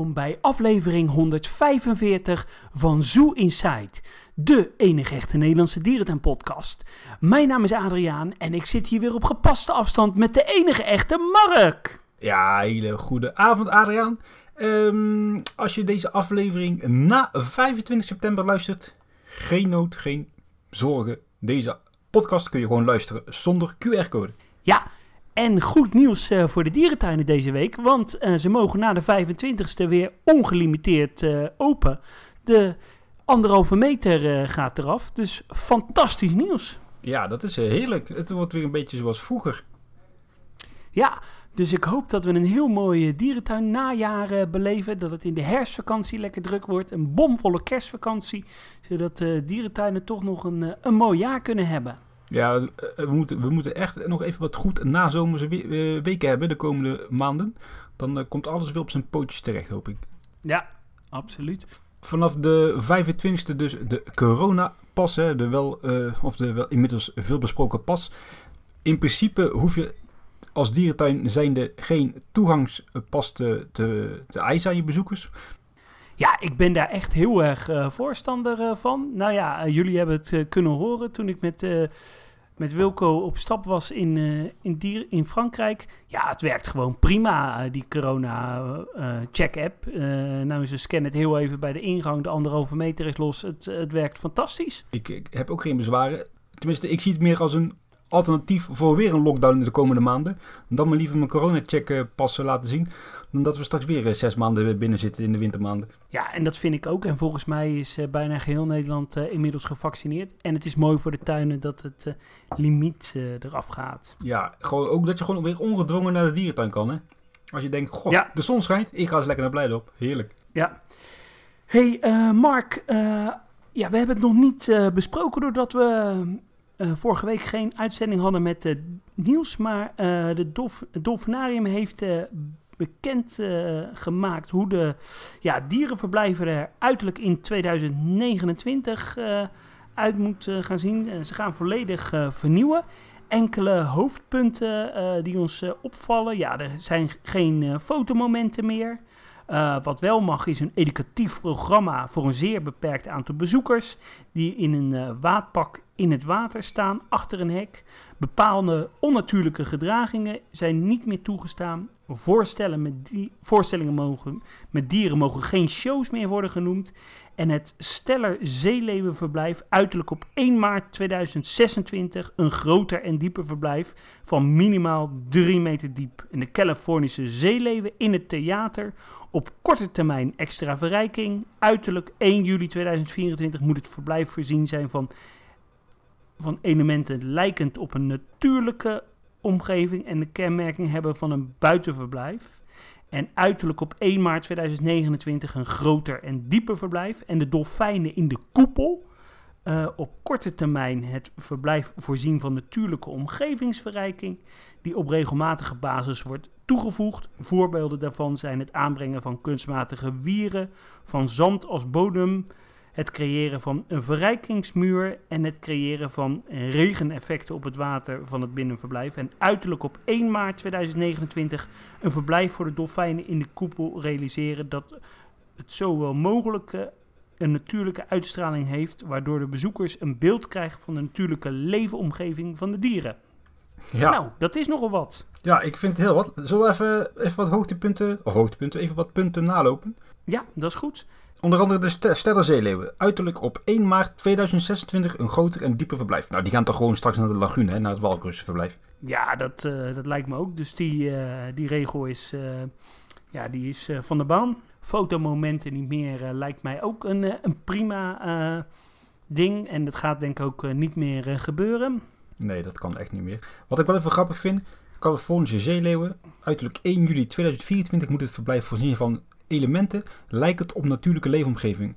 welkom bij aflevering 145 van Zoo Inside, de enige echte Nederlandse dierentuin-podcast. Mijn naam is Adriaan en ik zit hier weer op gepaste afstand met de enige echte Mark. Ja, hele goede avond Adriaan. Ehm, als je deze aflevering na 25 september luistert, geen nood, geen zorgen. Deze podcast kun je gewoon luisteren zonder QR-code. Ja, en goed nieuws eh, voor de dierentuinen deze week, want eh, ze mogen na de 25ste weer ongelimiteerd eh, open. De anderhalve meter gaat eraf, dus fantastisch nieuws. Ja, dat is heerlijk. Het wordt weer een beetje zoals vroeger. Ja, dus ik hoop dat we een heel mooi dierentuin najaar beleven. Dat het in de herfstvakantie lekker druk wordt. Een bomvolle kerstvakantie. Zodat de dierentuinen toch nog een, een mooi jaar kunnen hebben. Ja, eh, we moeten, we moeten echt nog even wat goed nazomerse we weken hebben de komende maanden. Dan uh, komt alles weer op zijn pootjes terecht, hoop ik. Ja, absoluut. Vanaf de 25e dus de coronapas, hè, de wel, uh, of de wel inmiddels veel besproken pas. In principe hoef je als dierentuin zijnde geen toegangspas te, te, te eisen aan je bezoekers. Ja, ik ben daar echt heel erg uh, voorstander uh, van. Nou ja, uh, jullie hebben het kunnen horen toen ik met met Wilco op stap was in, in, dier, in Frankrijk. Ja, het werkt gewoon prima, die corona-check-app. Nou, ze scannen het heel even bij de ingang. De anderhalve meter is los. Het, het werkt fantastisch. Ik, ik heb ook geen bezwaren. Tenminste, ik zie het meer als een alternatief voor weer een lockdown in de komende maanden. Dan maar liever mijn corona-check passen laten zien. Dan dat we straks weer eh, zes maanden binnen zitten in de wintermaanden. Ja, en dat vind ik ook. En volgens mij is bijna geheel Nederland inmiddels gevaccineerd. En het is mooi voor de tuinen dat het limiet eraf gaat. Ja, gewoon ook dat je gewoon weer ongedwongen naar de dierentuin kan. Hè? Als je denkt, god, ja. de zon schijnt. Ik ga eens lekker naar Blijdorp. Heerlijk. Ja. hey, Mark. ja, we hebben het nog niet besproken doordat we uh, vorige week geen uitzending hadden met uh, nieuws, maar uh, de Dolf Dolfinarium heeft bekend gemaakt hoe de ja, dierenverblijven er uiterlijk in 2029 uit moet gaan zien. ze gaan volledig vernieuwen. Enkele hoofdpunten die ons opvallen. Ja, er zijn geen fotomomenten meer. Uh, wat wel mag is een educatief programma voor een zeer beperkt aantal bezoekers die in een uh, waadpak in het water staan achter een hek. Bepaalde onnatuurlijke gedragingen zijn niet meer toegestaan. Voorstellen met die, voorstellingen mogen, met dieren mogen geen shows meer worden genoemd. En het Steller Zeeleeuwenverblijf, uiterlijk op 1 maart 2026, een groter en dieper verblijf van minimaal 3 meter diep. En de Californische zeeleeuwen in het theater op korte termijn extra verrijking. Uiterlijk 1 juli 2024 moet het verblijf voorzien zijn van, van elementen lijkend op een natuurlijke omgeving en de kenmerking hebben van een buitenverblijf. En uiterlijk op 1 maart 2029 een groter en dieper verblijf. En de dolfijnen in de koepel. Uh, op korte termijn het verblijf voorzien van natuurlijke omgevingsverrijking, die op regelmatige basis wordt toegevoegd. Voorbeelden daarvan zijn het aanbrengen van kunstmatige wieren, van zand als bodem, het creëren van een verrijkingsmuur en het creëren van regeneffecten op het water van het binnenverblijf. En uiterlijk op 1 maart 2029 een verblijf voor de dolfijnen in de koepel realiseren dat het zowel mogelijk een natuurlijke uitstraling heeft, waardoor de bezoekers een beeld krijgen van de natuurlijke leefomgeving van de dieren. Ja. Nou, dat is nogal wat. Ja, ik vind het heel wat. Zullen we even, even wat hoogtepunten, of hoogtepunten, even wat punten nalopen? Ja, dat is goed. Onder andere de Sterrenzeeleeuwen. Uiterlijk op 1 maart 2026 een groter en dieper verblijf. Nou, die gaan toch gewoon straks naar de lagune, hè, naar het Walrusverblijf. Ja, dat, uh, dat lijkt me ook. Dus die, uh, die regel is, uh, ja, die is van de baan. Fotomomenten niet meer lijkt mij ook een, een prima ding. En dat gaat denk ik ook niet meer gebeuren. Nee, dat kan echt niet meer. Wat ik wel even grappig vind, Californische zeeleeuwen. Uiterlijk 1 juli 2024 moet het verblijf voorzien van elementen lijkend op natuurlijke leefomgeving.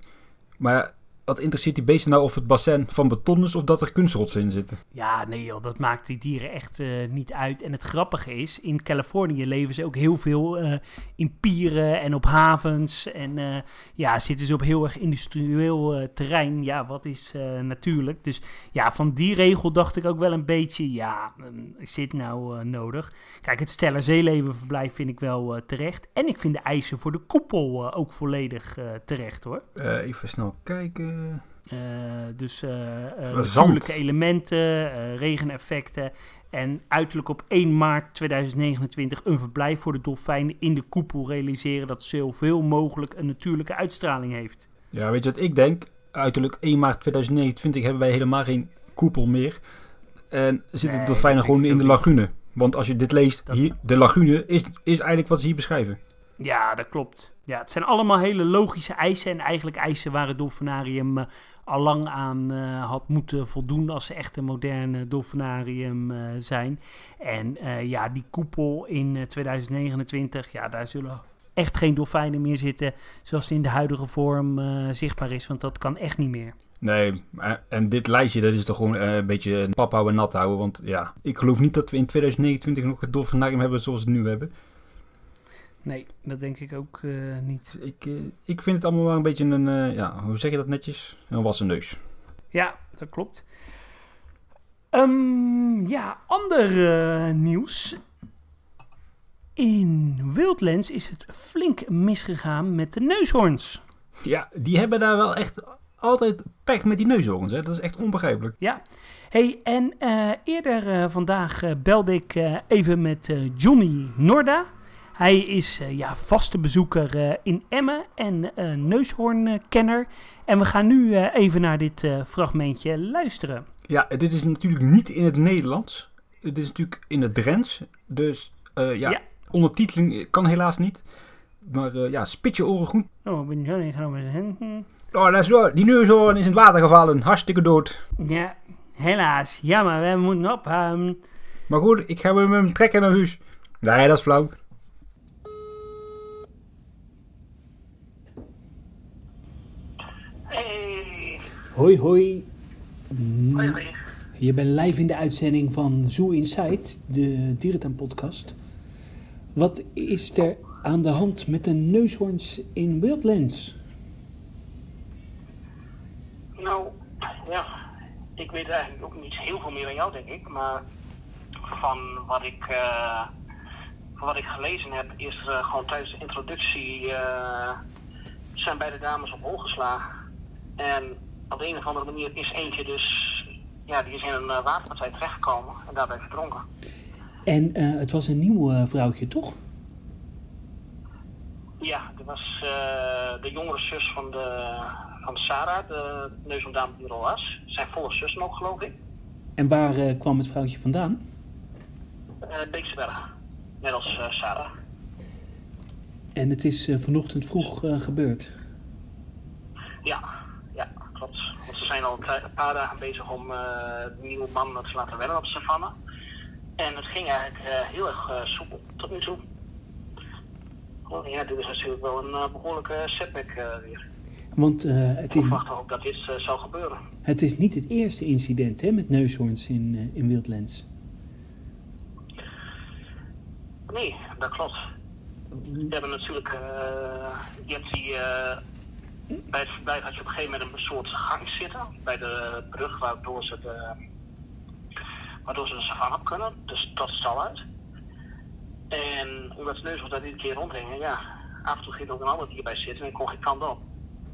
Maar wat interesseert die beesten nou of het bassin van beton is of dat er kunstrotsen in zitten? Ja, nee joh, dat maakt die dieren echt eh, niet uit. En het grappige is, in Californië leven ze ook heel veel eh, in pieren en op havens. En eh, ja, zitten ze op heel erg industrieel terrein. Ja, wat is natuurlijk. Dus ja, van die regel dacht ik ook wel een beetje, ja, mm, is dit nou nodig? Kijk, het Stellar Zeelevenverblijf vind ik wel terecht. En ik vind de eisen voor de koepel ook volledig terecht hoor. even snel kijken. Uh, dus uh, natuurlijke elementen, regeneffecten. En uiterlijk op 1 maart 2029 een verblijf voor de dolfijnen in de koepel realiseren dat zoveel mogelijk een natuurlijke uitstraling heeft. Ja, weet je wat ik denk? Uiterlijk 1 maart 2029 hebben wij helemaal geen koepel meer. En zitten de dolfijnen gewoon in de lagune. Want als je dit leest, hier, de lagune is, is eigenlijk wat ze hier beschrijven. Ja, dat klopt. Ja, het zijn allemaal hele logische eisen. En eigenlijk eisen waar het dolfinarium uh, al lang aan uh, had moeten voldoen. als ze echt een moderne dolfinarium uh, zijn. En ja, die koepel in 2029, ja, daar zullen echt geen dolfijnen meer zitten. zoals in de huidige vorm zichtbaar is. Want dat kan echt niet meer. Nee, en dit lijstje, dat is toch gewoon een beetje pap houden en nat houden. Want ja, ik geloof niet dat we in 2029 nog het dolfinarium hebben zoals we het nu hebben. Nee, dat denk ik ook uh, niet. Ik, uh, ik vind het allemaal wel een beetje een, uh, ja, hoe zeg je dat netjes? Een wassen neus. Ja, dat klopt. Um, ja, ander nieuws. In Wildlands is het flink misgegaan met de neushoorns. Ja, die hebben daar wel echt altijd pech met die neushoorns. Hè? Dat is echt onbegrijpelijk. Ja. Hey, en eerder vandaag belde ik even met Johnny Norda. Hij is uh, ja, vaste bezoeker uh, in Emmen en uh, neushoornkenner. En we gaan nu even naar dit fragmentje luisteren. Ja, dit is natuurlijk niet in het Nederlands. Het is natuurlijk in het Drents. Dus ja, ja, ondertiteling kan helaas niet. Maar ja, spit je oren goed. Oh, ben je gaan Oh, dat is waar. Die neushoorn is in het water gevallen. Hartstikke dood. Ja, helaas. Jammer, we moeten ophouden. Maar goed, ik ga hem trekken naar huis. Nee, dat is flauw. Hoi, hoi. Hoi, hoi. Je bent live in de uitzending van Zoo Inside, de dierentuin-podcast. Wat is er aan de hand met de neushoorns in Wildlands? Nou, ja, ik weet eigenlijk ook niet heel veel meer dan jou, denk ik. Maar van wat ik, uh, van wat ik gelezen heb, is uh, gewoon tijdens de introductie uh, zijn beide dames op hol geslagen. En op de een of andere manier is eentje dus, ja, die is in een uh, waterpartij terechtgekomen en daarbij verdronken. En uh, het was een nieuw uh, vrouwtje, toch? Ja, dat was de jongere zus van, de, van Sarah, de neusondame die er al was. Zijn volle zus nog, geloof ik. En waar kwam het vrouwtje vandaan? Beeksberg, net als Sarah. En het is vanochtend vroeg gebeurd? Ja, zijn al een paar dagen bezig om uh, de nieuwe man te laten wennen op savanne. En het ging eigenlijk uh, heel erg uh, soepel tot nu toe. Oh, ja, dit is natuurlijk wel een behoorlijke setback weer. Want het is... Ik wacht ook dat dit zou gebeuren. Het is niet het eerste incident hè, met neushoorns in, in Wildlands. Nee, dat klopt. We hebben natuurlijk, je hebt die bij het verblijf had je op een gegeven moment een soort gang zitten bij de brug waardoor ze de, waardoor ze de savanne op kunnen. Dus dat stal uit. En omdat de neushoorn daar iedere keer rondgingen, ja, af en toe ging er ook een ander dier bij zitten en kon geen kant op.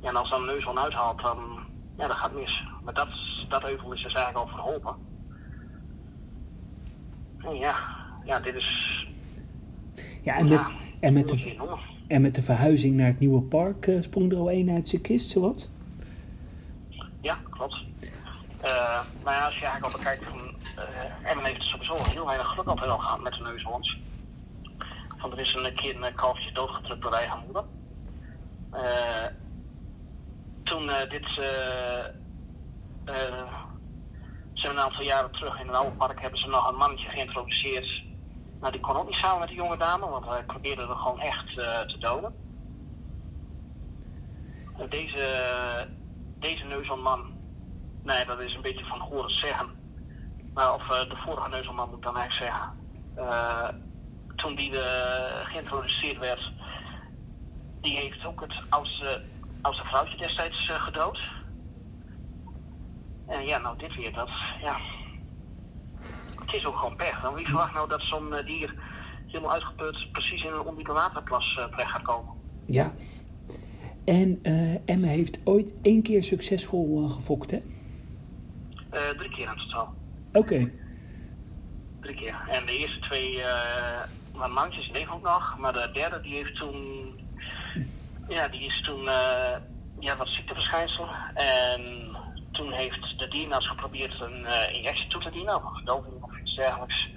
Ja, en als dan een neushoorn uithaalt, dan, ja, dat gaat mis. Maar dat, dat euvel is dus eigenlijk al verholpen. En ja, ja, dit is... Ja, en met, en met de... En met de verhuizing naar het nieuwe park uh, sprong er al één uit zijn kist, zowat? Ja, klopt. Uh, maar ja, als je eigenlijk al bekijkt, van, uh, Emmen heeft sowieso heel weinig geluk altijd al gehad met de neushoorns. Want er is een keer een kalfje doodgedrukt door eigen moeder. Toen dit, ze een aantal jaren terug in een oude park hebben ze nog een mannetje geïntroduceerd nou, die kon ook niet samen met die jonge dame, want hij probeerde er gewoon echt uh, te doden. Deze deze neushoornman, nee, dat is een beetje van horen zeggen. Maar of de vorige neushoornman moet ik dan eigenlijk zeggen. toen die geïntroduceerd werd, die heeft ook het oudste, oudste vrouwtje destijds gedood. En ja, nou dit weer, dat, ja. Het is ook gewoon pech. Dan wie verwacht nou dat zo'n dier helemaal uitgeput precies in een ondieke waterplas terecht gaat komen? Ja. En uh, Emma heeft ooit één keer succesvol uh, gefokt, hè? Uh, drie keer in totaal. Oké. Okay. Drie keer. En de eerste twee uh, mandjes leven ook nog, maar de derde die heeft toen, ja, die is toen ja, wat ziekteverschijnselen. En toen heeft de dierarts geprobeerd een injectie toe te dienen, of iets dergelijks.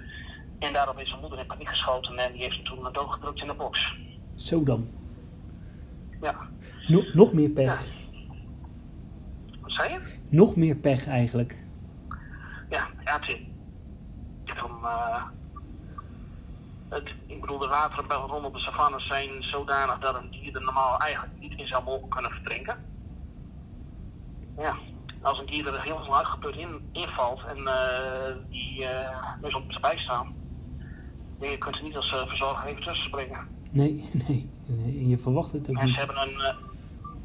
En daarop is zijn moeder in paniek geschoten en die heeft hem toen doodgedrukt in de box. Zo dan. Ja. Nog, nog meer pech. Ja. Wat zei je? Nog meer pech eigenlijk. Ja, ja het. Om, uh, het, ik bedoel, de wateren bij rondom de savannes zijn zodanig dat een dier er normaal eigenlijk niet in zou mogen kunnen verdrinken. Ja, als een dier er helemaal uitgeput in, invalt en uh, die uh, dus op erbij staan, dan je kunt er niet als verzorger even tussen springen. Nee, nee, nee, je verwacht het ook en niet. Ze hebben een,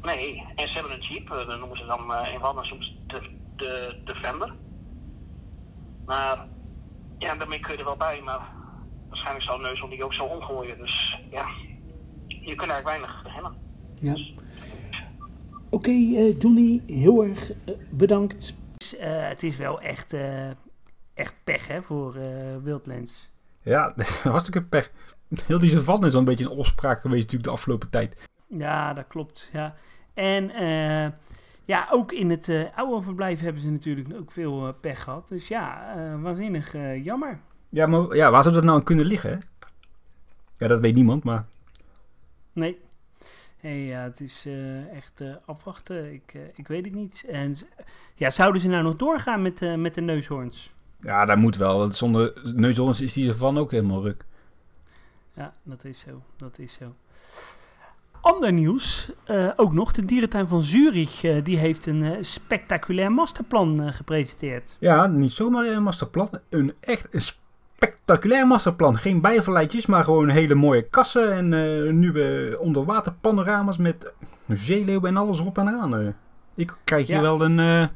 nee, en ze hebben een jeep, dat noemen ze dan in Walden soms de, de Defender. Maar ja, daarmee kun je er wel bij, maar waarschijnlijk zou Neuzel die ook zo omgooien. Dus ja, je kunt eigenlijk weinig beginnen. Ja. Oké, okay, Johnny, heel erg bedankt. het is wel echt, echt pech hè, voor Wildlands. Ja, dat was hartstikke pech. Heel die savanne is al een beetje een opspraak geweest natuurlijk de afgelopen tijd. Ja, dat klopt. Ja. En uh, ja, ook in het uh, oude verblijf hebben ze natuurlijk ook veel uh, pech gehad. Dus ja, waanzinnig jammer. Ja, maar ja, waar zou dat nou aan kunnen liggen? Hè? Ja, dat weet niemand, maar... Nee. Hey, ja, het is echt afwachten. Ik, ik weet het niet. En ja, zouden ze nou nog doorgaan met, met de neushoorns? Ja, dat moet wel. Zonder neushoorns is die savanne ook helemaal ruk. Ja, dat is zo. Dat is zo. Ander nieuws, ook nog. De dierentuin van Zurich die heeft een spectaculair masterplan gepresenteerd. Ja, niet zomaar een masterplan. Een echt een spectaculair masterplan. Geen bijverleidjes, maar gewoon hele mooie kassen en nieuwe onderwaterpanorama's met zeeleeuwen en alles op en aan. Ik krijg hier ja. wel een...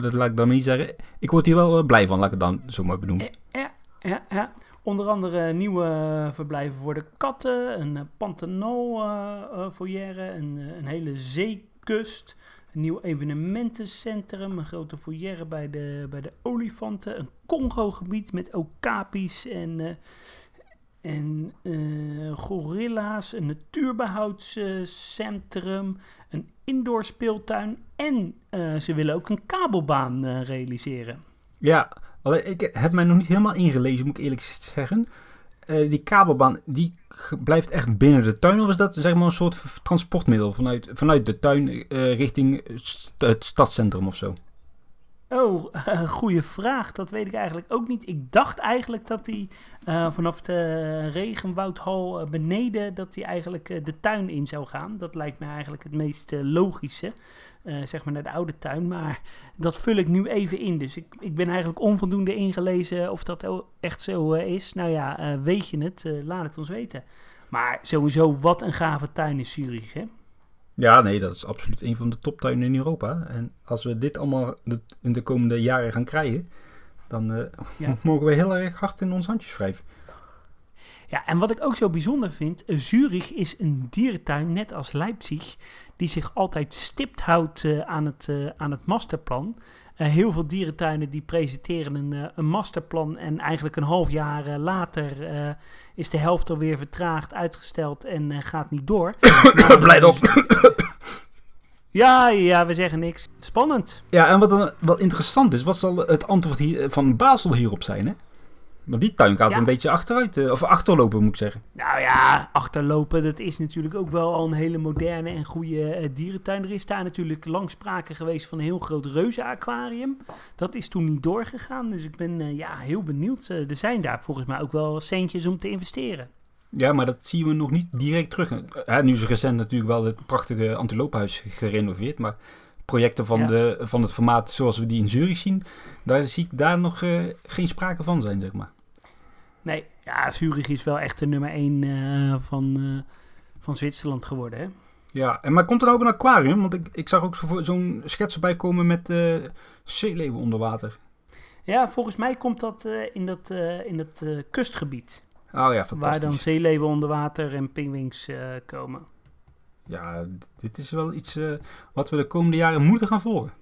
dat laat ik dan niet zeggen. Ik word hier wel blij van, laat ik het dan zo maar benoemen. Ja, ja, ja. Onder andere nieuwe verblijven voor de katten, een Pantanal uh, foyer, een, een hele zeekust, een nieuw evenementencentrum, een grote foyer bij de, bij de olifanten, een Congo-gebied met okapis en, uh, en uh, gorilla's, een natuurbehoudscentrum, een indoor speeltuin en ze willen ook een kabelbaan realiseren. Ja, ik heb mij nog niet helemaal ingelezen, moet ik eerlijk zeggen. Uh, die kabelbaan, die blijft echt binnen de tuin? Of is dat zeg maar een soort transportmiddel vanuit, vanuit de tuin uh, richting het stadscentrum of zo? Oh, uh, goede vraag. Dat weet ik eigenlijk ook niet. Ik dacht eigenlijk dat hij uh, vanaf de regenwoudhal beneden, dat hij eigenlijk de tuin in zou gaan. Dat lijkt me eigenlijk het meest logische. Zeg maar naar de oude tuin. Maar dat vul ik nu even in. Dus ik, ik ben eigenlijk onvoldoende ingelezen of dat echt zo is. Nou ja, weet je het? laat het ons weten. Maar sowieso, wat een gave tuin is Zurich, hè? Ja, nee, dat is absoluut een van de toptuinen in Europa. En als we dit allemaal de, in de komende jaren gaan krijgen, dan ja. mogen we heel erg hard in ons handjes wrijven. Ja, en wat ik ook zo bijzonder vind, Zurich is een dierentuin, net als Leipzig, die zich altijd stipt houdt uh, aan, het, uh, aan het masterplan. Uh, heel veel dierentuinen die presenteren een, een masterplan en eigenlijk een half jaar later is de helft alweer vertraagd, uitgesteld en gaat niet door. Blijf op! Ja, ja, we zeggen niks. Spannend. Ja, en wat dan wel interessant is, wat zal het antwoord hier, van Basel hierop zijn, hè? Maar die tuin gaat Ja. een beetje achteruit, eh, of achterlopen moet ik zeggen. Nou ja, achterlopen, dat is natuurlijk ook wel al een hele moderne en goede eh, dierentuin. Er is daar natuurlijk lang sprake geweest van een heel groot reuzenaquarium. Dat is toen niet doorgegaan, dus ik ben eh, ja, heel benieuwd. Er zijn daar volgens mij ook wel centjes om te investeren. Ja, maar dat zien we nog niet direct terug. Nu is recent natuurlijk wel het prachtige antilopenhuis gerenoveerd, maar projecten van, Ja. de, van het formaat zoals we die in Zurich zien, daar zie ik daar nog eh, geen sprake van zijn, zeg maar. Nee, ja, Zurich is wel echt de nummer 1 van, eh, van Zwitserland geworden, hè? Ja, en maar komt er ook een aquarium? Want ik, ik zag ook zo- zo'n schets erbij komen met eh zeeleeuwen onder water. Ja, volgens mij komt dat eh, in dat, eh, in dat eh, kustgebied. Oh ja, Waar fantastisch. dan zeeleeuwen onder water en pinguïns eh, komen. Ja, dit is wel iets eh, wat we de komende jaren moeten gaan volgen.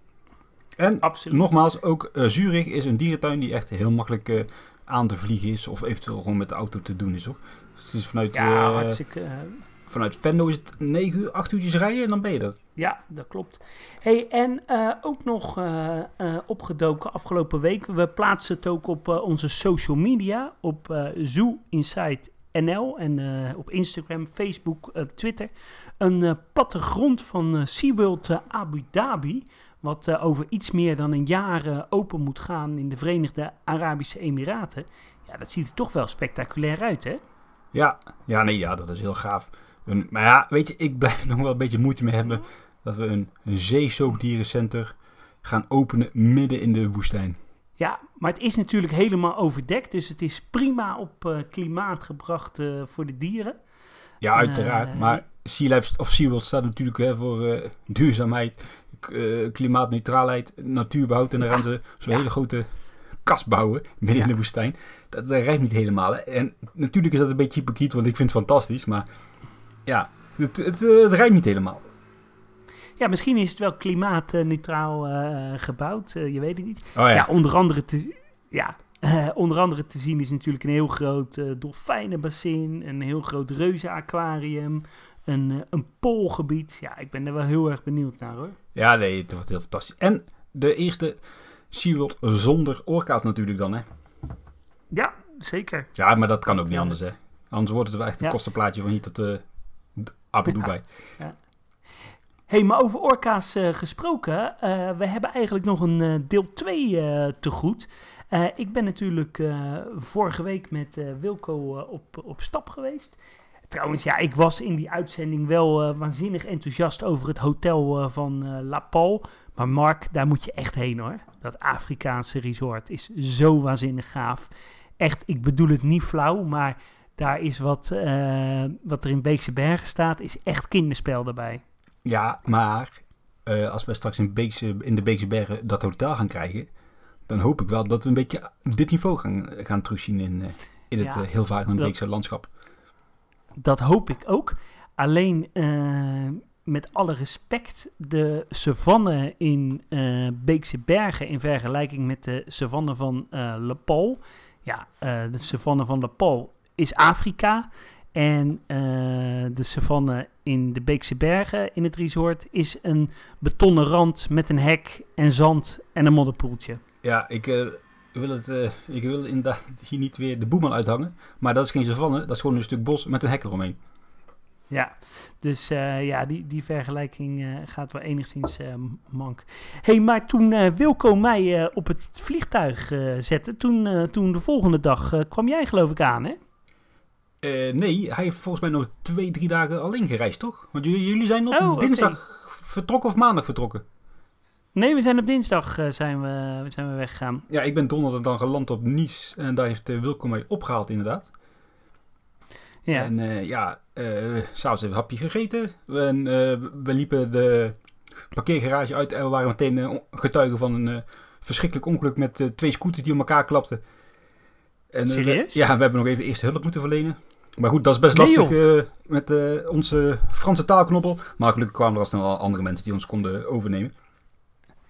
En Absoluut. nogmaals, ook eh, Zurich is een dierentuin die echt heel makkelijk eh, aan te vliegen is. Of eventueel gewoon met de auto te doen is, hoor. Dus het is vanuit, Ja, hartstikke... vanuit Venlo is het 9 uur, 8 uurtjes rijden en dan ben je er. Ja, dat klopt. Hey, en ook nog opgedoken afgelopen week. We plaatsen het ook op onze social media. Op Zoo Insight NL en eh, op Instagram, Facebook, eh, Twitter. Een eh, plattegrond van eh, SeaWorld Abu Dhabi. Wat eh, over iets meer dan een jaar open moet gaan in de Verenigde Arabische Emiraten. Ja, dat ziet er toch wel spectaculair uit, hè? Ja, ja, nee, ja, dat is heel gaaf. Een, maar ja, weet je, ik blijf er nog wel een beetje moeite mee hebben dat we een, een zeesoogdierencenter gaan openen midden in de woestijn. Ja, maar het is natuurlijk helemaal overdekt. Dus het is prima op eh, klimaat gebracht eh, voor de dieren. Ja, uiteraard. Eh, maar Sea Life of SeaWorld staat natuurlijk hè, voor duurzaamheid, klimaatneutraalheid, natuurbehoud. En Ja. gaan ze zo'n Ja. hele grote kast bouwen midden Ja. in de woestijn. Dat, dat rijmt niet helemaal. Hè. En natuurlijk is dat een beetje hypocriet, want ik vind het fantastisch. Maar ja, het, het, het rijmt niet helemaal. Ja, misschien is het wel klimaatneutraal eh, gebouwd. eh, je weet het niet. Oh ja, Ja, onder andere te, ja, eh, onder andere te zien is natuurlijk een heel groot eh dolfijnenbassin, een heel groot reuzenaquarium, een, eh, een poolgebied. Ja, ik ben er wel heel erg benieuwd naar hoor. ja nee, het wordt heel fantastisch. En de eerste SeaWorld zonder orka's natuurlijk dan, hè. Ja, zeker. Ja, maar dat kan ook niet eh, anders, hè. Anders wordt het wel echt een ja. kostenplaatje van hier tot eh Abu Ja. Dhabi. Hey, maar over orka's eh, gesproken, eh, we hebben eigenlijk nog een eh, deel 2 eh, te goed. Ik ben natuurlijk vorige week met Wilco op, op stap geweest. Trouwens, ja, ik was in die uitzending wel waanzinnig enthousiast over het hotel van La Pal. Maar Mark, daar moet je echt heen hoor. Dat Afrikaanse resort is zo waanzinnig gaaf. Echt, ik bedoel het niet flauw, maar daar is wat, wat er in Beekse Bergen staat, is echt kinderspel daarbij. Ja, maar eh, als we straks in, Beekse, in de Beekse Bergen dat hotel gaan krijgen, dan hoop ik wel dat we een beetje dit niveau gaan, gaan terugzien in, eh, in het Ja, eh, heel vaak een Beekse landschap. Dat hoop ik ook. Alleen met alle respect, de savanne in Beekse Bergen in vergelijking met de savanne van eh Le Pau. Ja, de savanne van Le Pau is Afrika. En eh, de savanne in de Beekse Bergen in het resort is een betonnen rand met een hek en zand en een modderpoeltje. Ja, ik, eh, wil het, eh, ik wil inderdaad hier niet weer de boeman uithangen, maar dat is geen savanne, dat is gewoon een stuk bos met een hek eromheen. Ja, dus ja, die, die vergelijking gaat wel enigszins mank. hey, maar toen Wilco mij op het vliegtuig zette, toen, toen de volgende dag kwam jij geloof ik aan, hè? Eh, nee, hij heeft volgens mij nog twee, drie dagen alleen gereisd, toch? Want jullie zijn op Oh, dinsdag vertrokken of maandag vertrokken? Nee, we zijn op dinsdag eh, zijn we, zijn we weggegaan. Ja, ik ben donderdag dan geland op Nice en daar heeft eh, Wilco mij opgehaald inderdaad. Ja, En ja, s'avonds hebben we een hapje gegeten. We, en, we liepen de parkeergarage uit en we waren meteen getuigen van een verschrikkelijk ongeluk met twee scooters die op elkaar klapten. En, we- Serieus? ja, we hebben nog even eerste hulp moeten verlenen. Maar goed, dat is best Nee, lastig eh, met eh, onze Franse taalknoppel. Maar gelukkig kwamen er al snel andere mensen die ons konden overnemen.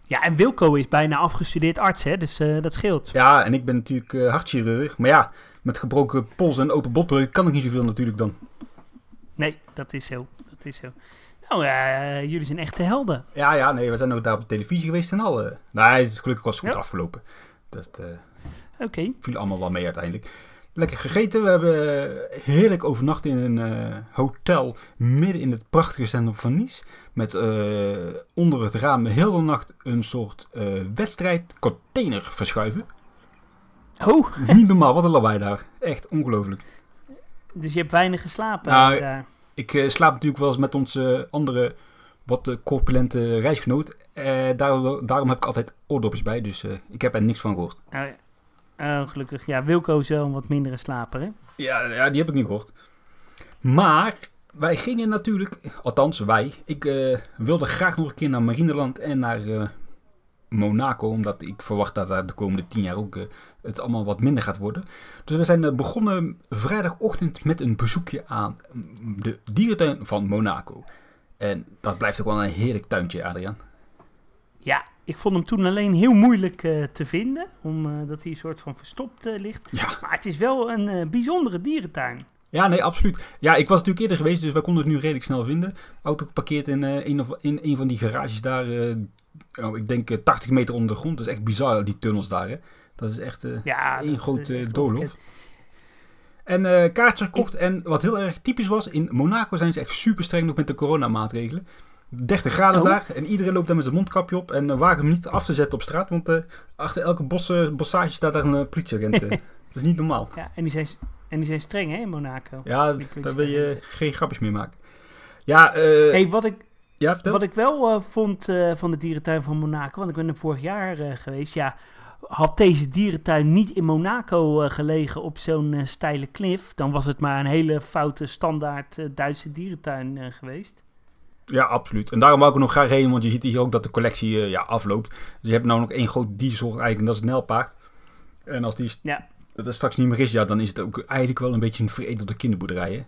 ja, en Wilco is bijna afgestudeerd arts, hè? Dus eh, dat scheelt. Ja, en ik ben natuurlijk hartchirurg. Maar ja, met gebroken pols en open botbreuk kan ik niet zoveel natuurlijk dan. Nee, dat is zo. Dat is zo. Nou, jullie zijn echte helden. Ja, ja, nee, we zijn ook daar op de televisie geweest en al. eh. Nee, het is gelukkig was het goed Ja. afgelopen. Dat eh, Oké. viel allemaal wel mee uiteindelijk. Lekker gegeten. We hebben heerlijk overnacht in een eh, hotel midden in het prachtige centrum van Nice. Met eh, onder het raam heel de nacht een soort eh, wedstrijd container verschuiven. Oh, Niet normaal, wat een lawaai daar. Echt ongelooflijk. dus je hebt weinig geslapen Nou, daar. Ik slaap natuurlijk wel eens met onze andere wat uh, corpulente reisgenoot. Uh, daarom, daarom heb ik altijd oordopjes bij, dus uh, ik heb er niks van gehoord. Oh, gelukkig. Ja, Wilco is wel een wat mindere slaper? Ja, ja, die heb ik niet gehoord. Maar wij gingen natuurlijk, althans wij, ik wilde graag nog een keer naar Marineland en naar Monaco, omdat ik verwacht dat daar de komende tien jaar ook het allemaal wat minder gaat worden. Dus we zijn begonnen vrijdagochtend met een bezoekje aan de dierentuin van Monaco. En dat blijft ook wel een heerlijk tuintje, Adriaan. Ja, ik vond hem toen alleen heel moeilijk uh, te vinden, omdat uh, hij een soort van verstopt uh, ligt. Ja. Maar het is wel een bijzondere dierentuin. Ja, nee, absoluut. Ja, ik was natuurlijk eerder geweest, dus wij konden het nu redelijk snel vinden. Auto geparkeerd in, een, of, in een van die garages daar, oh, ik denk 80 meter onder de grond. Dat is echt bizar, die tunnels daar. Hè? Dat is echt ja, één groot doolhof. En kaartjes gekocht. En wat heel erg typisch was, in Monaco zijn ze echt super streng nog met de coronamaatregelen. 30 graden Oh. daar en iedereen loopt daar met zijn mondkapje op. En uh, wagen hem niet af te zetten op straat, want uh, achter elke bos, bossage staat daar een politieagent. dat is niet normaal. Ja, en die zijn, en die zijn streng hè, in Monaco. Ja, daar wil je geen grapjes meer maken. Ja, hey, wat ik, ja, wat ik wel vond van de dierentuin van Monaco, want ik ben er vorig jaar geweest, ja had deze dierentuin niet in Monaco uh, gelegen op zo'n uh, steile klif, dan was het maar een hele foute standaard uh, Duitse dierentuin geweest. Ja, absoluut. En daarom wou ik er nog graag heen, want je ziet hier ook dat de collectie ja, afloopt. Dus je hebt nou nog één groot diersoort eigenlijk, en dat is het nelpaard. En als die ja. dat er straks niet meer is, ja, dan is het ook eigenlijk wel een beetje een veredelde kinderboerderij, hè?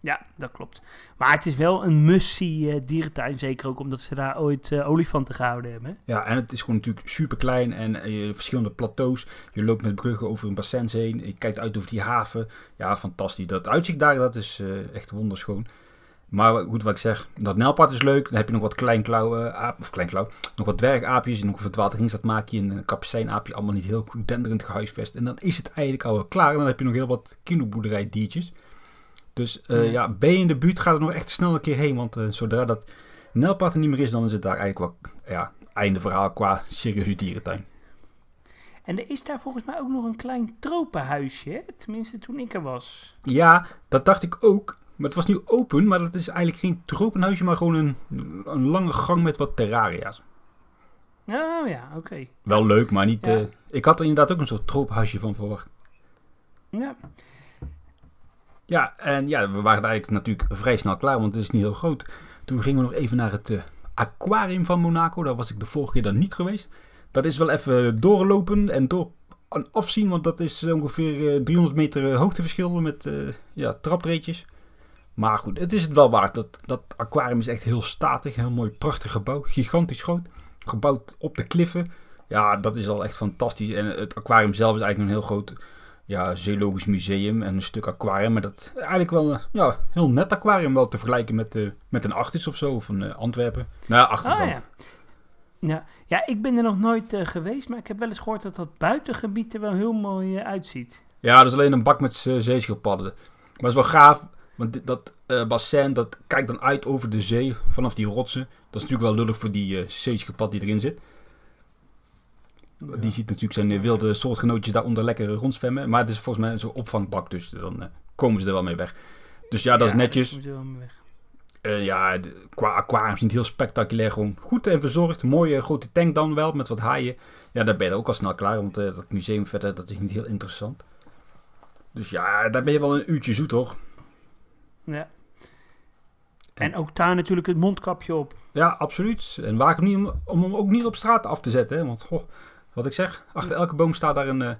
Ja, dat klopt. Maar het is wel een must-see uh, dierentuin. Zeker ook omdat ze daar ooit uh, olifanten gehouden hebben. Ja, en het is gewoon natuurlijk super klein. En verschillende plateaus. Je loopt met bruggen over een bassin heen. Je kijkt uit over die haven. Ja, fantastisch. Dat uitzicht daar, dat is echt wonderschoon. Maar goed, wat ik zeg, dat Nelpad is leuk. Dan heb je nog wat kleinklauw, aap, of kleinklauw, nog wat dwergaapjes. Nog een verdwaald ringstaatmaakje en een kapsijnaapje. Allemaal niet heel goed denderend gehuisvest. En dan is het eigenlijk al wel klaar. En dan heb je nog heel wat kinderboerderijdiertjes. Dus uh, ja. ben je in de buurt, ga er nog echt snel een keer heen. Want uh, zodra dat Nelpad er niet meer is, dan is het daar eigenlijk wel ja, einde verhaal qua serieuze dierentuin. En er is daar volgens mij ook nog een klein tropenhuisje, tenminste toen ik er was. Ja, dat dacht ik ook. Maar het was nu open, maar dat is eigenlijk geen tropenhuisje, maar gewoon een, een lange gang met wat terraria's. Oh ja, oké. Okay. Wel leuk, maar niet... Ja. Uh, ik had er inderdaad ook een soort tropenhuisje van verwacht. Ja. Ja, en ja, we waren eigenlijk natuurlijk vrij snel klaar, want het is niet heel groot. Toen gingen we nog even naar het uh, aquarium van Monaco. Daar was ik de vorige keer dan niet geweest. Dat is wel even doorlopen en door afzien, want dat is ongeveer uh, 300 meter hoogteverschil met uh, ja, traptreetjes. Maar goed, het is het wel waard. Dat, dat aquarium is echt heel statig, heel mooi, prachtig gebouw. Gigantisch groot. Gebouwd op de kliffen. Ja, dat is al echt fantastisch. En het aquarium zelf is eigenlijk een heel groot ja, zoologisch museum en een stuk aquarium. Maar dat is eigenlijk wel een ja, heel net aquarium wel te vergelijken met, uh, met een Artis of zo, of een uh, Antwerpen. Nou ja, Artis oh, ja. ja. Ja, ik ben er nog nooit uh, geweest, maar ik heb wel eens gehoord dat dat buitengebied er wel heel mooi uitziet. Ja, dat is alleen een bak met zeeschildpadden. Maar het is wel gaaf, want dit, dat bassin, dat kijkt dan uit over de zee, vanaf die rotsen. Dat is natuurlijk wel lullig voor die zeeschildpad die erin zit. Ja. Die ziet natuurlijk zijn wilde soortgenootjes daaronder lekker rondzwemmen. Maar het is volgens mij zo'n opvangbak, dus dan uh, komen ze er wel mee weg. Dus ja, dat ja, is netjes. Weg. Uh, ja, de, qua aquarium is niet heel spectaculair. Gewoon goed en verzorgd. Mooie grote tank dan wel, met wat haaien. Ja, daar ben je ook al snel klaar. Want uh, dat museum verder, dat is niet heel interessant. Dus ja, daar ben je wel een uurtje zoet, toch? Ja. En ook daar natuurlijk het mondkapje op. Ja, absoluut. En waag hem niet om, om hem ook niet op straat af te zetten. Hè? Want, goh, wat ik zeg, achter elke boom staat daar een uh,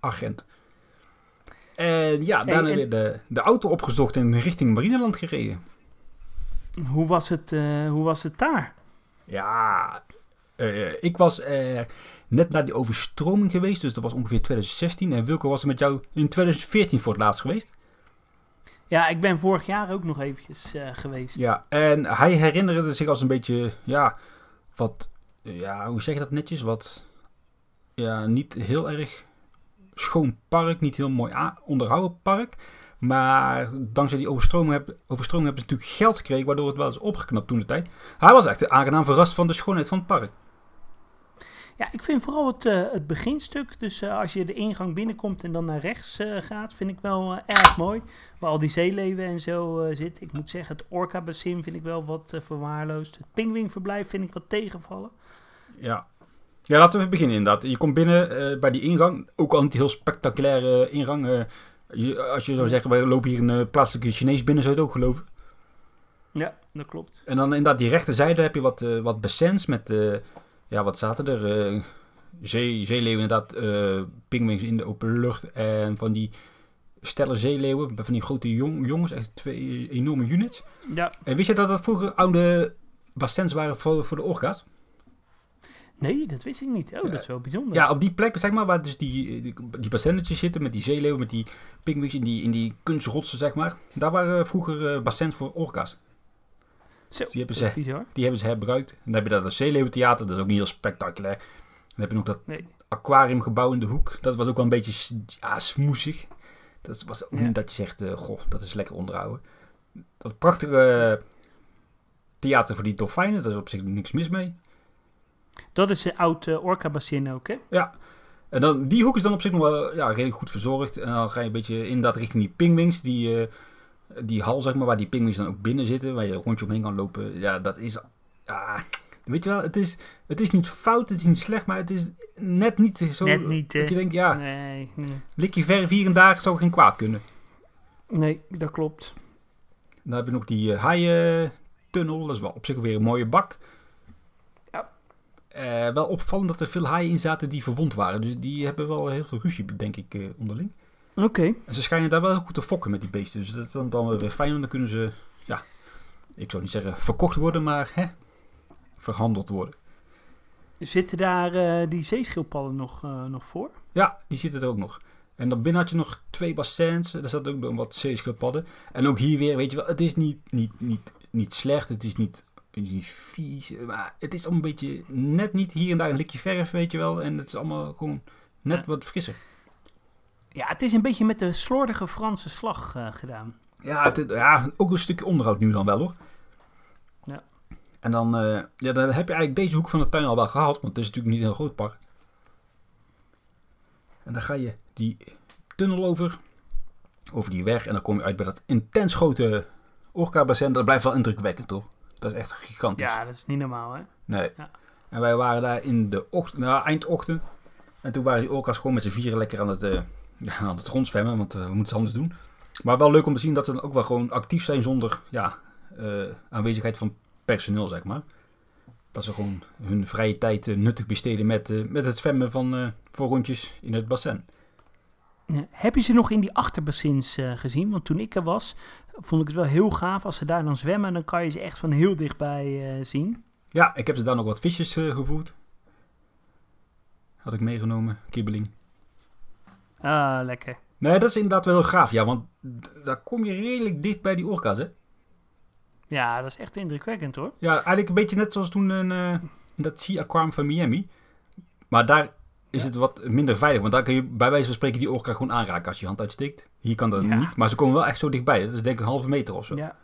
agent. En ja, daarna en- weer de, de auto opgezocht en richting Marineland gereden. Hoe was het, eh, hoe was het daar? Ja, eh, ik was eh, net na die overstroming geweest, dus dat was ongeveer 2016. En Wilco was er met jou in 2014 voor het laatst geweest. Ja, ik ben vorig jaar ook nog eventjes eh, geweest. Ja, en hij herinnerde zich als een beetje, ja, wat, ja, hoe zeg je dat netjes? Wat, ja, niet heel erg schoon park, niet heel mooi onderhouden park. Maar dankzij die overstroming, heb, overstroming hebben ze natuurlijk geld gekregen, waardoor het wel is opgeknapt toen de tijd. Hij was echt aangenaam verrast van de schoonheid van het park. Ja, ik vind vooral het, eh, het beginstuk. Dus eh, als je de ingang binnenkomt en dan naar rechts eh, gaat, vind ik wel erg mooi. Waar al die zeeleven en zo zitten. Ik moet zeggen, het Orca Bassin vind ik wel wat verwaarloosd. Het Pingwingverblijf vind ik wat tegenvallen. Ja. Ja, laten we even beginnen inderdaad. Je komt binnen bij die ingang. Ook al niet heel spectaculaire ingang. je, als je zou zeggen, we lopen hier een plaatselijke Chinees binnen, zou je het ook geloven. Ja, dat klopt. En dan inderdaad die rechterzijde heb je wat, wat bassins met, ja wat zaten er? eh zee, zeeleeuwen inderdaad, eh pingwings in de open lucht en van die stellen zeeleeuwen, van die grote jong, jongens, echt twee enorme units. Ja, En wist je dat dat vroeger oude bassins waren voor, voor de orka's? nee, dat wist ik niet. Oh, Ja. dat is wel bijzonder. Ja, op die plek, zeg maar, waar dus die, die, die zitten met die zeeleeuwen, met die pingwings in die, in die kunstrotsen, zeg maar. Daar waren vroeger bassins voor orka's. Zo, die hebben ze- bizar. Die hebben ze herbruikt. En dan heb je dat het Zeeleeuwentheater, dat is ook niet heel spectaculair. Dan heb je nog dat Nee. aquariumgebouw in de hoek. Dat was ook wel een beetje ja, smoesig. Dat was ook Ja. niet dat je zegt, eh, goh, dat is lekker onderhouden. Dat prachtige eh, theater voor die dolfijnen, daar is op zich niks mis mee. Dat is een oud eh, Orca Bassin ook, hè? En dan, die hoek is dan op zich nog wel ja, redelijk goed verzorgd. En dan ga je een beetje inderdaad richting die pingwings. Die, die hal, zeg maar, waar die pingwings dan ook binnen zitten. Waar je rondje omheen kan lopen. Ja, dat is... Ja, weet je wel, het is, het is niet fout, het is niet slecht. Maar het is net niet zo... Net niet, Dat eh, je denkt, ja, Nee, nee. likje verf hier en daar zou geen kwaad kunnen. nee, dat klopt. Dan heb je nog die uh, haaientunnel. Dat is wel op zich weer een mooie bak. Ja. Eh, wel opvallend dat er veel haaien in zaten die verwond waren. Dus die hebben wel heel veel ruzie, denk ik, eh, onderling. Oké. En ze schijnen daar wel heel goed te fokken met die beesten. Dus dat is dan, dan weer fijn. want Dan kunnen ze, ja, ik zou niet zeggen verkocht worden, maar hè, verhandeld worden. Zitten daar eh, die zeeschildpadden nog, eh, nog voor? Ja, die zitten er ook nog. En dan binnen had je nog twee bassins. Daar zat ook nog wat zeeschildpadden. En ook hier weer, weet je wel, het is niet, niet, niet, niet slecht. Het is niet, niet vies. Maar het is allemaal een beetje net niet hier en daar een likje verf, weet je wel. En het is allemaal gewoon net Ja. wat frisser. Ja, het is een beetje met de slordige Franse slag eh, gedaan. Ja, het, ja, ook een stukje onderhoud nu dan wel hoor. Ja. En dan, eh, ja, dan heb je eigenlijk deze hoek van de tuin al wel gehad, want het is natuurlijk niet een heel groot park. En dan ga je die tunnel over, over die weg, en dan kom je uit bij dat intens grote orka-bassin. Dat blijft wel indrukwekkend toch? Dat is echt gigantisch. Ja, dat is niet normaal, hè? Nee. Ja. En wij waren daar in de ochtend, nou, eindochtend. En toen waren die orka's gewoon met z'n vieren lekker aan het, eh, ja, aan het rondzwemmen, want eh, we moeten ze anders doen. Maar wel leuk om te zien dat ze dan ook wel gewoon actief zijn zonder ja, eh, aanwezigheid van personeel, zeg maar. Dat ze gewoon hun vrije tijd eh, nuttig besteden met, met het zwemmen van eh, voor rondjes in het bassin. Heb je ze nog in die achterbassins gezien? Want toen ik er was, vond ik het wel heel gaaf. Als ze daar dan zwemmen, dan kan je ze echt van heel dichtbij zien. Ja, ik heb ze daar nog wat visjes eh, gevoerd. Had ik meegenomen, kibbeling. Ah, lekker. Nee, dat is inderdaad wel heel gaaf, ja, want daar kom je redelijk dicht bij die orka's, hè? Ja, dat is echt indrukwekkend, hoor. Ja, eigenlijk een beetje net zoals toen in, eh, in dat Sea Aquarium van Miami. Maar daar is Ja. het wat minder veilig, want daar kun je bij wijze van spreken die orka gewoon aanraken als je je hand uitsteekt. Hier kan dat Ja. niet, maar ze komen wel echt zo dichtbij. Dat is denk ik een halve meter of zo. Ja,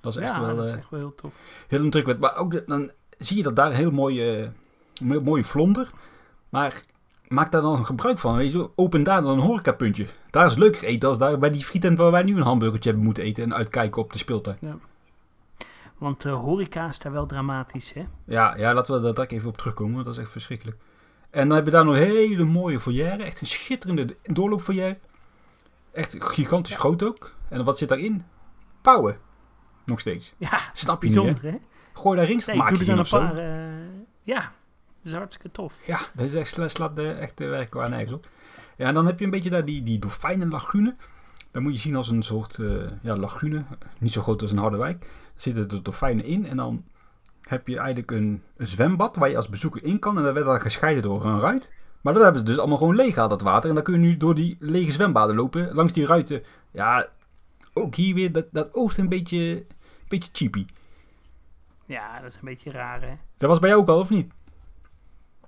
Dat is echt ja wel dat is eh, echt wel heel tof. heel indrukwekkend. Maar ook dan zie je dat daar een heel mooie, eh, mo- mooie vlonder. Maar maak daar dan gebruik van. Weet je, open daar dan een horecapuntje. Daar is leuker eten als daar bij die frietent waar wij nu een hamburgertje hebben moeten eten en uitkijken op de speeltuin. Want de horeca is daar wel dramatisch, hè? Ja, ja, laten we daar direct even op terugkomen, want dat is echt verschrikkelijk. En dan heb je daar nog een hele mooie foyer, echt een schitterende doorloopfoyer. Echt gigantisch groot ook. En wat zit daarin? Pauwen. Nog steeds. Ja, Snap je niet, hè? Gooi daar Nee, ik doe ringstmaakjes er in dan of een zo. paar... eh, ja, dat is hartstikke tof. Ja, dat is echt, sla- slaat de, echt de werk waar nergens op. Ja, en dan heb je een beetje daar die, die dolfijnenlagune. Dat moet je zien als een soort eh, ja, lagune. Niet zo groot als een Harderwijk. Er zitten de dolfijnen in en dan heb je eigenlijk een, een zwembad waar je als bezoeker in kan. En dat werd dan gescheiden door een ruit. Maar dat hebben ze dus allemaal gewoon leeg gehaald, dat water. En dan kun je nu door die lege zwembaden lopen. Langs die ruiten. Ja, ook hier weer, dat, dat oogt een beetje, een beetje cheapy. Ja, dat is een beetje raar, hè? Dat was bij jou ook al, of niet?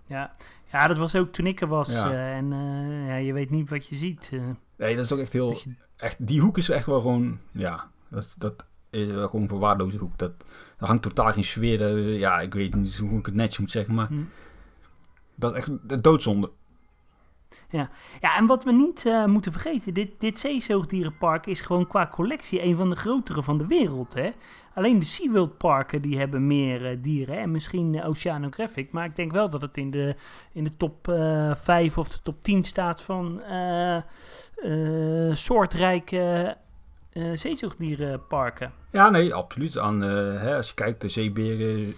Ja, ja dat was ook toen ik er was. Ja. eh, en eh, ja, je weet niet wat je ziet. eh, Nee, dat is ook echt heel... dat je- echt, die hoek is echt wel gewoon, ja, dat, dat is wel gewoon een verwaarloosde hoek. Dat, daar hangt totaal geen sfeer. dat- ja, ik weet niet hoe ik het netjes moet zeggen, maar hm. Dat is echt de doodzonde. Ja, en wat we niet eh, moeten vergeten, dit, dit zeezoogdierenpark is gewoon qua collectie een van de grotere van de wereld. Hè? Alleen de SeaWorld parken die hebben meer uh, dieren en misschien uh, Oceanographic. Maar ik denk wel dat het in de, in de top 5 of de top 10 staat van soortrijke zeezoogdierenparken. Ja, nee, absoluut. Aan, hè, als je kijkt, de zeeberen,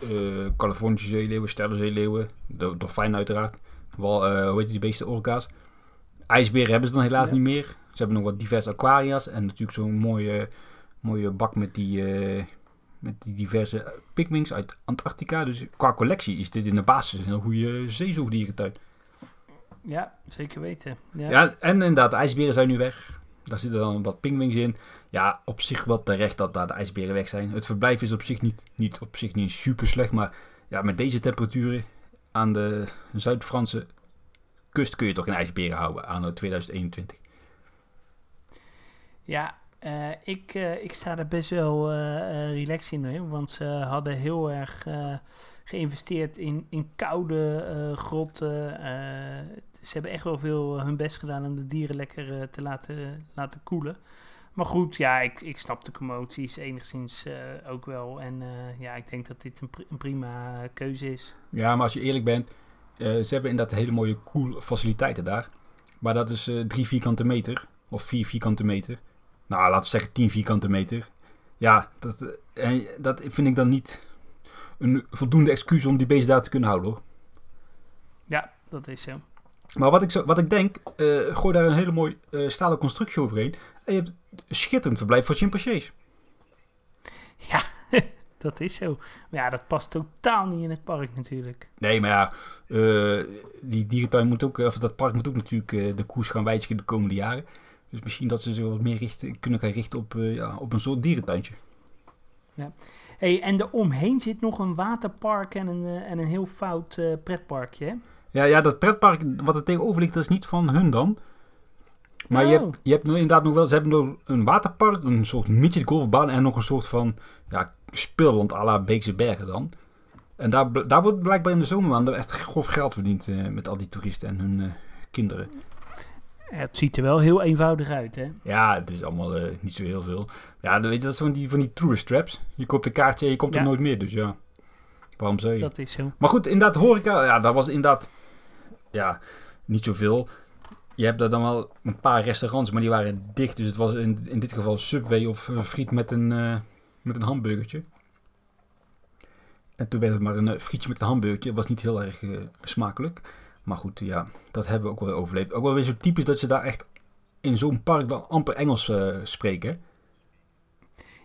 Californische zeeleeuwen, sterrenzeeleeuwen, de dolfijn uiteraard. Wel, hoe heet die beesten, orka's. IJsberen hebben ze dan helaas niet meer. Ze hebben nog wat diverse aquaria's. En natuurlijk zo'n mooie, mooie bak met die, uh, met die diverse pigmings uit Antarctica. Dus qua collectie is dit in de basis een heel goede zeezoogdierentuin. Ja, zeker weten. Ja. ja, en inderdaad, de ijsberen zijn nu weg. Daar zitten dan wat pingwings in. Ja, op zich wel terecht dat daar de ijsberen weg zijn. Het verblijf is op zich niet, niet, op zich niet super slecht. Maar ja, met deze temperaturen aan de Zuid-Franse kust kun je toch geen ijsberen houden aan 2021. Ja, uh, ik, uh, ik sta er best wel uh, relaxed in, want ze hadden heel erg geïnvesteerd in, in koude grotten. ze hebben echt wel veel hun best gedaan om de dieren lekker te laten, laten koelen. Maar goed, ja, ik, ik snap de commoties enigszins ook wel. En ja, ik denk dat dit een, pr een prima keuze is. Ja, maar als je eerlijk bent, uh, ze hebben inderdaad hele mooie cool faciliteiten daar. Maar dat is drie vierkante meter. Of vier vierkante meter. Nou, laten we zeggen tien vierkante meter. Ja, dat, dat vind ik dan niet een voldoende excuus om die beesten daar te kunnen houden hoor. Ja, dat is zo. Maar wat ik, zo, wat ik denk, gooi daar een hele mooie stalen constructie overheen. En je hebt schitterend verblijf voor chimpansees. Ja, dat is zo. Maar ja, dat past totaal niet in het park natuurlijk. Nee, maar ja, uh, die dierentuin moet ook, of dat park moet ook natuurlijk uh, de koers gaan wijzigen de komende jaren. Dus misschien dat ze zich wat meer richten, kunnen gaan richten op, uh, ja, op een soort dierentuintje. Ja. Hey, en eromheen zit nog een waterpark en een, en een heel fout pretparkje, hè? Ja, ja, dat pretpark wat er tegenover ligt, dat is niet van hun dan. Maar je, hebt, je hebt inderdaad nog wel, ze hebben nog een waterpark, een soort midget golfbaan en nog een soort van ja, speelland à la Beekse Bergen dan. En daar, daar wordt blijkbaar in de zomermaanden echt grof geld verdiend uh, met al die toeristen en hun uh, kinderen. het ziet er wel heel eenvoudig uit, hè? Ja, het is allemaal uh, niet zo heel veel. Ja, weet je, dat is van die, van die tourist traps. Je koopt een kaartje en je komt ja. er nooit meer, dus ja. Waarom zou je? Dat is zo. Maar goed, inderdaad, horeca, ja, dat was inderdaad, ja, niet zoveel. Je hebt er dan wel een paar restaurants, maar die waren dicht. Dus het was in, in dit geval Subway of friet met een, met een hamburgertje. En toen werd het maar een frietje met een hamburgertje. was niet heel erg uh, smakelijk. Maar goed, ja, dat hebben we ook wel overleefd. Ook wel weer zo typisch dat ze daar echt in zo'n park dan amper Engels uh, spreken.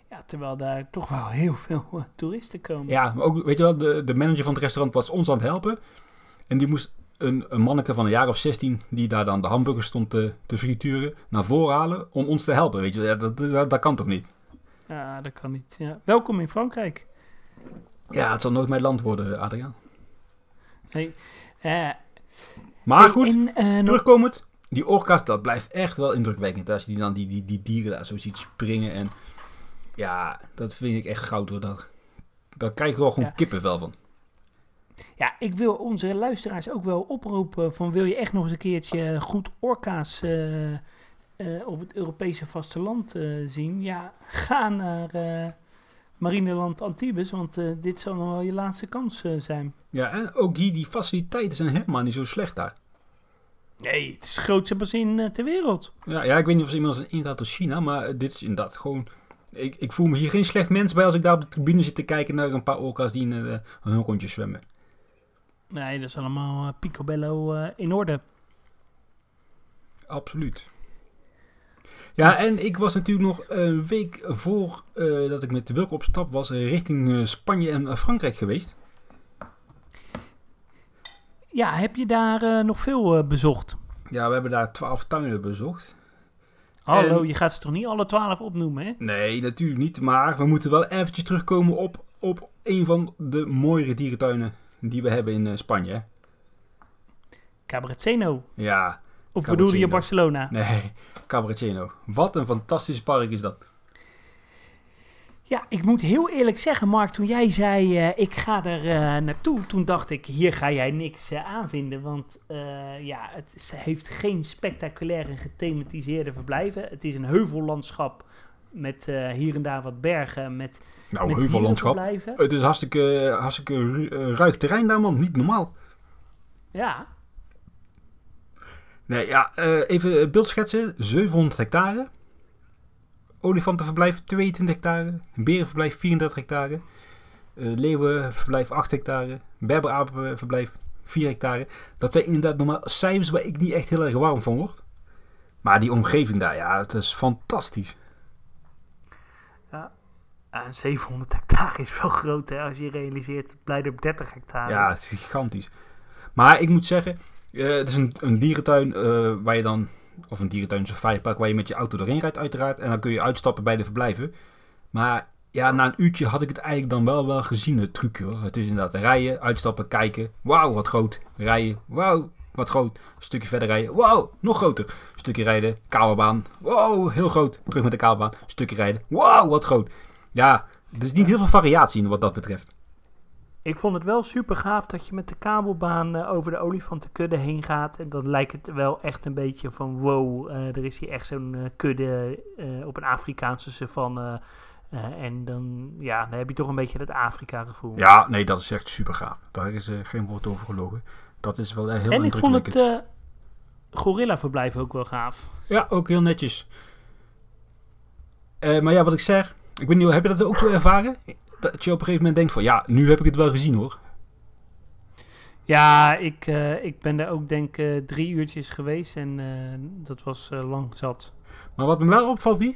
Ja, terwijl daar toch wel heel veel uh, toeristen komen. Ja, maar ook, weet je wel, de, de manager van het restaurant was ons aan het helpen. En die moest een, een manneke van een jaar of 16, die daar dan de hamburgers stond te, te frituren, naar voren halen om ons te helpen. Weet je, ja, dat, dat, dat kan toch niet? Ja, dat kan niet. Ja. Welkom in Frankrijk. Ja, het zal nooit mijn land worden, Adriaan. Nee. Uh, maar goed, uh, terugkomend. Die orka's, dat blijft echt wel indrukwekkend. Als je die dan die, die, die dieren daar zo ziet springen. En ja, dat vind ik echt goud hoor. Dat, daar krijg je wel gewoon ja. kippenvel van. Ja, ik wil onze luisteraars ook wel oproepen van wil je echt nog eens een keertje goed orka's uh, uh, op het Europese vasteland uh, zien, ja, ga naar Marineland Antibes, want dit zal nog wel je laatste kans zijn. Ja, en ook hier, die faciliteiten zijn helemaal niet zo slecht daar. Nee, het is het grootste bassin ter wereld. Ja, ja, ik weet niet of ze iemand ingaat tot China, maar dit is inderdaad gewoon... Ik, ik voel me hier geen slecht mens bij als ik daar op de tribune zit te kijken naar een paar orka's die in hun rondje zwemmen. Nee, dat is allemaal picobello in orde. Absoluut. Ja, en ik was natuurlijk nog een week voor uh, dat ik met de Wilke op stap was richting Spanje en Frankrijk geweest. Ja, heb je daar nog veel bezocht? Ja, we hebben daar twaalf tuinen bezocht. Hallo, en... je gaat ze toch niet alle twaalf opnoemen, hè? Nee, natuurlijk niet. Maar we moeten wel eventjes terugkomen op, op een van de mooiere dierentuinen die we hebben in Spanje. Cabraceno. Ja. Of bedoelde je Barcelona? Nee, Cabraceno. Wat een fantastisch park is dat. Ja, ik moet heel eerlijk zeggen, Mark, toen jij zei eh, ik ga er eh, naartoe, toen dacht ik hier ga jij niks uh, aanvinden, want ja, het heeft geen spectaculaire gethematiseerde verblijven. Het is een heuvellandschap met hier en daar wat bergen, met Nou, met heuvellandschap. Het is hartstikke, hartstikke ruig terrein daar man, niet normaal. Ja. Nee, ja, even beeldschetsen, 700 hectare olifantenverblijf 22 hectare, berenverblijf 34 hectare, uh, leeuwenverblijf 8 hectare, berberapenverblijf 4 hectare. Dat zijn inderdaad normaal cijfers waar ik niet echt heel erg warm van word. Maar die omgeving daar, ja, het is fantastisch. Ja, 700 hectare is wel groot hè, als je realiseert, blijft op 30 hectare. Ja, het is gigantisch. Maar ik moet zeggen, uh, het is een, een dierentuin uh, waar je dan of een dierentuin, safaripark waar je met je auto doorheen rijdt uiteraard. En dan kun je uitstappen bij de verblijven. Maar ja, na een uurtje had ik het eigenlijk dan wel wel gezien, het trucje hoor. Het is inderdaad rijden, uitstappen, kijken. Wauw, wat groot. Rijden, wauw, wat groot. Een stukje verder rijden, wauw, nog groter. Een stukje rijden, kabelbaan. Wow, heel groot. Terug met de kabelbaan. Een stukje rijden, wauw, wat groot. Ja, er is niet heel veel variatie in wat dat betreft. Ik vond het wel super gaaf dat je met de kabelbaan uh, over de olifantenkudde heen gaat. En dan lijkt het wel echt een beetje van wow, uh, er is hier echt zo'n uh, kudde op een Afrikaanse savanne. en dan, ja, dan heb je toch een beetje dat Afrika gevoel. Ja, nee, dat is echt super gaaf. Daar is geen woord over gelogen. Dat is wel heel En ik vond het gorilla verblijf ook wel gaaf. Ja, ook heel netjes. maar ja, wat ik zeg, ik weet niet, heb je dat ook zo ervaren? dat je op een gegeven moment denkt van ja, nu heb ik het wel gezien hoor. Ja, ik, uh, ik ben daar ook denk uh, drie uurtjes geweest en uh, dat was lang zat. Maar wat me wel opvalt hier,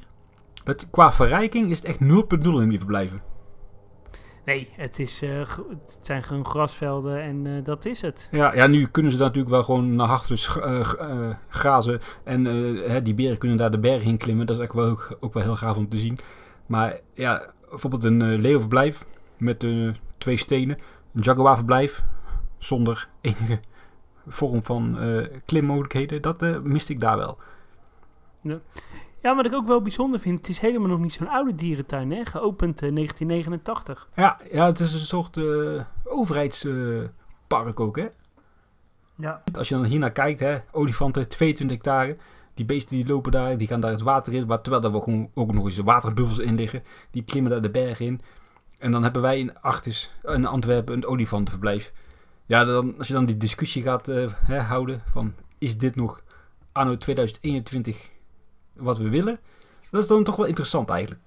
dat qua verrijking is het echt 0.0 in die verblijven. Nee, het, is, het zijn gewoon grasvelden en dat is het. Ja, ja, nu kunnen ze daar natuurlijk wel gewoon naar hartelust grazen. En die beren kunnen daar de berg in klimmen. Dat is echt wel ook, ook wel heel gaaf om te zien. Maar ja, bijvoorbeeld een uh, leeuwverblijf met uh, twee stenen. Een jaguarverblijf zonder enige vorm van uh, klimmogelijkheden. Dat miste ik daar wel. Ja. Ja, wat ik ook wel bijzonder vind, het is helemaal nog niet zo'n oude dierentuin, hè? geopend in 1989. Ja, ja, het is een soort overheidspark ook, hè? Ja. Als je dan hier naar kijkt, hè, olifanten, 22 hectare. Die beesten die lopen daar, die gaan daar het water in. Maar terwijl er gewoon ook nog eens waterbubbels in liggen. Die klimmen daar de berg in. En dan hebben wij in Achtis, in Antwerpen, een olifantenverblijf. Ja, dan, als je dan die discussie gaat uh, hè, houden van... Is dit nog anno 2021 wat we willen? Dat is dan toch wel interessant eigenlijk.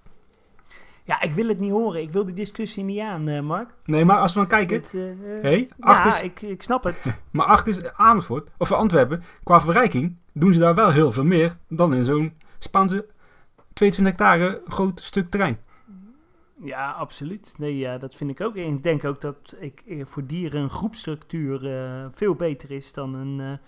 Ja, ik wil het niet horen. Ik wil die discussie niet aan, uh, Mark. Nee, maar als we dan kijken... Het, uh, hey, ja, is, ik, ik snap het. maar acht is Amersfoort, of Antwerpen, qua verrijking doen ze daar wel heel veel meer dan in zo'n Spaanse 22 hectare groot stuk terrein. Ja, absoluut. Nee, ja, dat vind ik ook. En ik denk ook dat ik, voor dieren een groepstructuur uh, veel beter is dan een,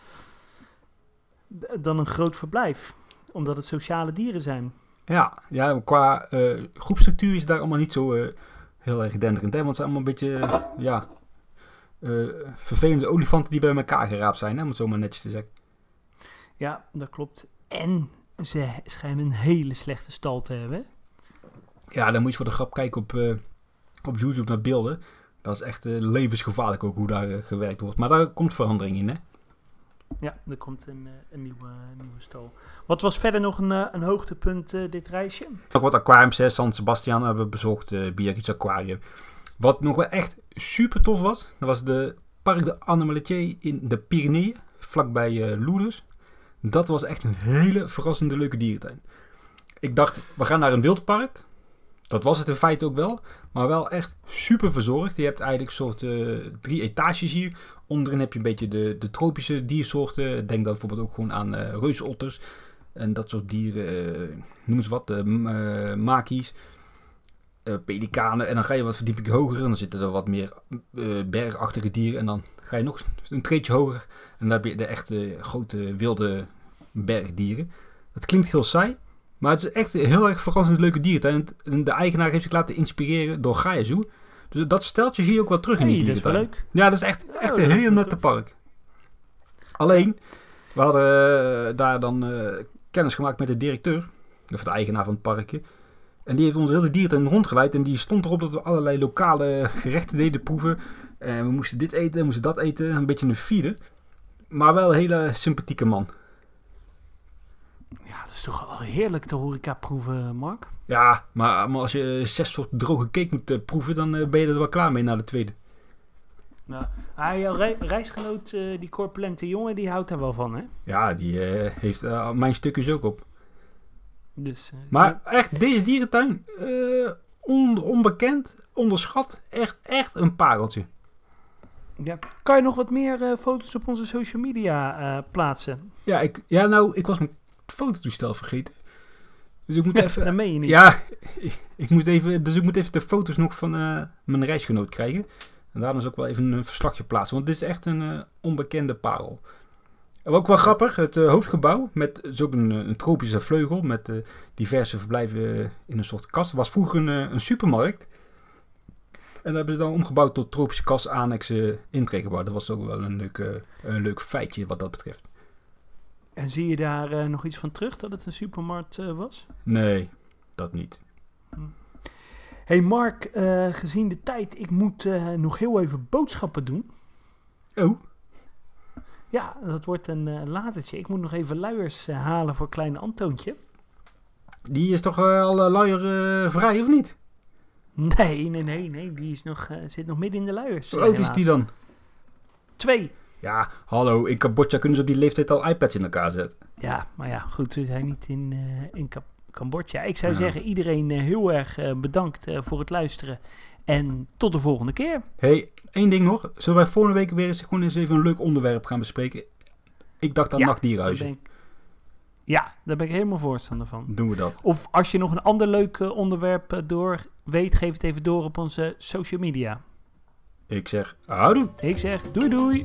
dan een groot verblijf. Omdat het sociale dieren zijn. Ja, ja qua uh, groepstructuur is daar allemaal niet zo uh, heel erg denderend. Hè? Want het zijn allemaal een beetje ja, uh, vervelende olifanten die bij elkaar geraapt zijn, hè? om het zo maar netjes te zeggen. Ja, dat klopt. En ze schijnen een hele slechte stal te hebben. Ja, dan moet je voor de grap kijken op, op YouTube naar beelden. Dat is echt levensgevaarlijk ook hoe daar gewerkt wordt. Maar daar komt verandering in, hè? Ja, er komt een, een, nieuwe, nieuwe stal. Wat was verder nog een, eh, een hoogtepunt uh, dit reisje? Ook wat aquariums, hè. San Sebastian hebben we bezocht, uh, Biarritz Aquarium. Wat nog wel echt super tof was, dat was de Parc de Animalier in de Pyreneeën, vlakbij uh, Lourdes. Dat was echt een hele verrassende leuke dierentuin. Ik dacht, we gaan naar een wildpark. Dat was het in feite ook wel. Maar wel echt super verzorgd. Je hebt eigenlijk soort uh, drie etages hier. Onderin heb je een beetje de, de tropische diersoorten. Denk dan bijvoorbeeld ook gewoon aan uh, reusotters. En dat soort dieren, uh, noem eens wat, uh, makies, pelikanen. En dan ga je wat verdieping hoger en dan zitten er wat meer bergachtige dieren. En dan ga je nog een treetje hoger en dan heb je de echte grote wilde bergdieren. Dat klinkt heel saai, maar het is echt een heel erg verrassend leuke dieren. En de eigenaar heeft zich laten inspireren door Gaia Zoo. Dus dat steltje zie je ook wel terug in die dierentuin. Dat is leuk. Ja, dat is echt, echt een heel nette park. Alleen, we hadden daar dan kennis gemaakt met de directeur, of de eigenaar van het parkje. En die heeft ons hele dierentuin rondgeleid. En die stond erop dat we allerlei lokale gerechten deden proeven. En we moesten dit eten, we moesten dat eten. Een beetje een feeden. Maar wel een hele sympathieke man. Is toch wel heerlijk de horeca proeven, Mark? Ja, maar, maar als je zes soorten droge cake moet eh, proeven, dan eh, ben je er wel klaar mee na de tweede. Ja. Ah, jouw rei- reisgenoot, eh, die corpulente jongen, die houdt daar wel van, hè? Ja, die heeft mijn stukjes ook op. Dus, Maar echt, deze dierentuin, on- onbekend, onderschat, echt, echt een pareltje. ja. Kan je nog wat meer foto's op onze social media plaatsen? Ja, ik, ja, nou, ik was mijn fototoestel vergeten. Dus ik moet even... dat meen je niet. Ja, ik, ik moet even, dus ik moet even de foto's nog van eh, mijn reisgenoot krijgen. En daarna is ook wel even een verslagje plaatsen. Want dit is echt een eh, onbekende parel. En ook wel grappig, het eh, hoofdgebouw met is ook een, een tropische vleugel met diverse verblijven in een soort kast. was vroeger een, een supermarkt. En dat hebben ze dan omgebouwd tot tropische kast annex eh, intreegebouw. Dat was ook wel een leuk, een leuk feitje wat dat betreft. En zie je daar eh, nog iets van terug, dat het een supermarkt eh, was? Nee, dat niet. hey Mark, eh, gezien de tijd, ik moet nog heel even boodschappen doen. Oh, Ja, dat wordt een latertje. Ik moet nog even luiers halen voor kleine Antoontje. die is toch al uh, luier eh, vrij of niet? Nee, nee, nee, nee. Die is nog, zit nog midden in de luiers. Hoe oud is die dan? Twee. Ja, hallo, in Cambodja kunnen ze op die leeftijd al iPads in elkaar zetten. Ja, maar ja, goed, we zijn niet in, eh, in Cambodja. Ik zou Ja. zeggen, iedereen eh, heel erg eh, bedankt voor het luisteren. En tot de volgende keer. hey, één ding nog. Zullen wij volgende week weer eens gewoon eens even een leuk onderwerp gaan bespreken? Ik dacht aan Ja, ik- Ja, daar ben ik helemaal voorstander van. Doen we dat. Of als je nog een ander leuk onderwerp door weet, geef het even door op onze social media. Ik zeg, houdoe. Ik zeg doei doei.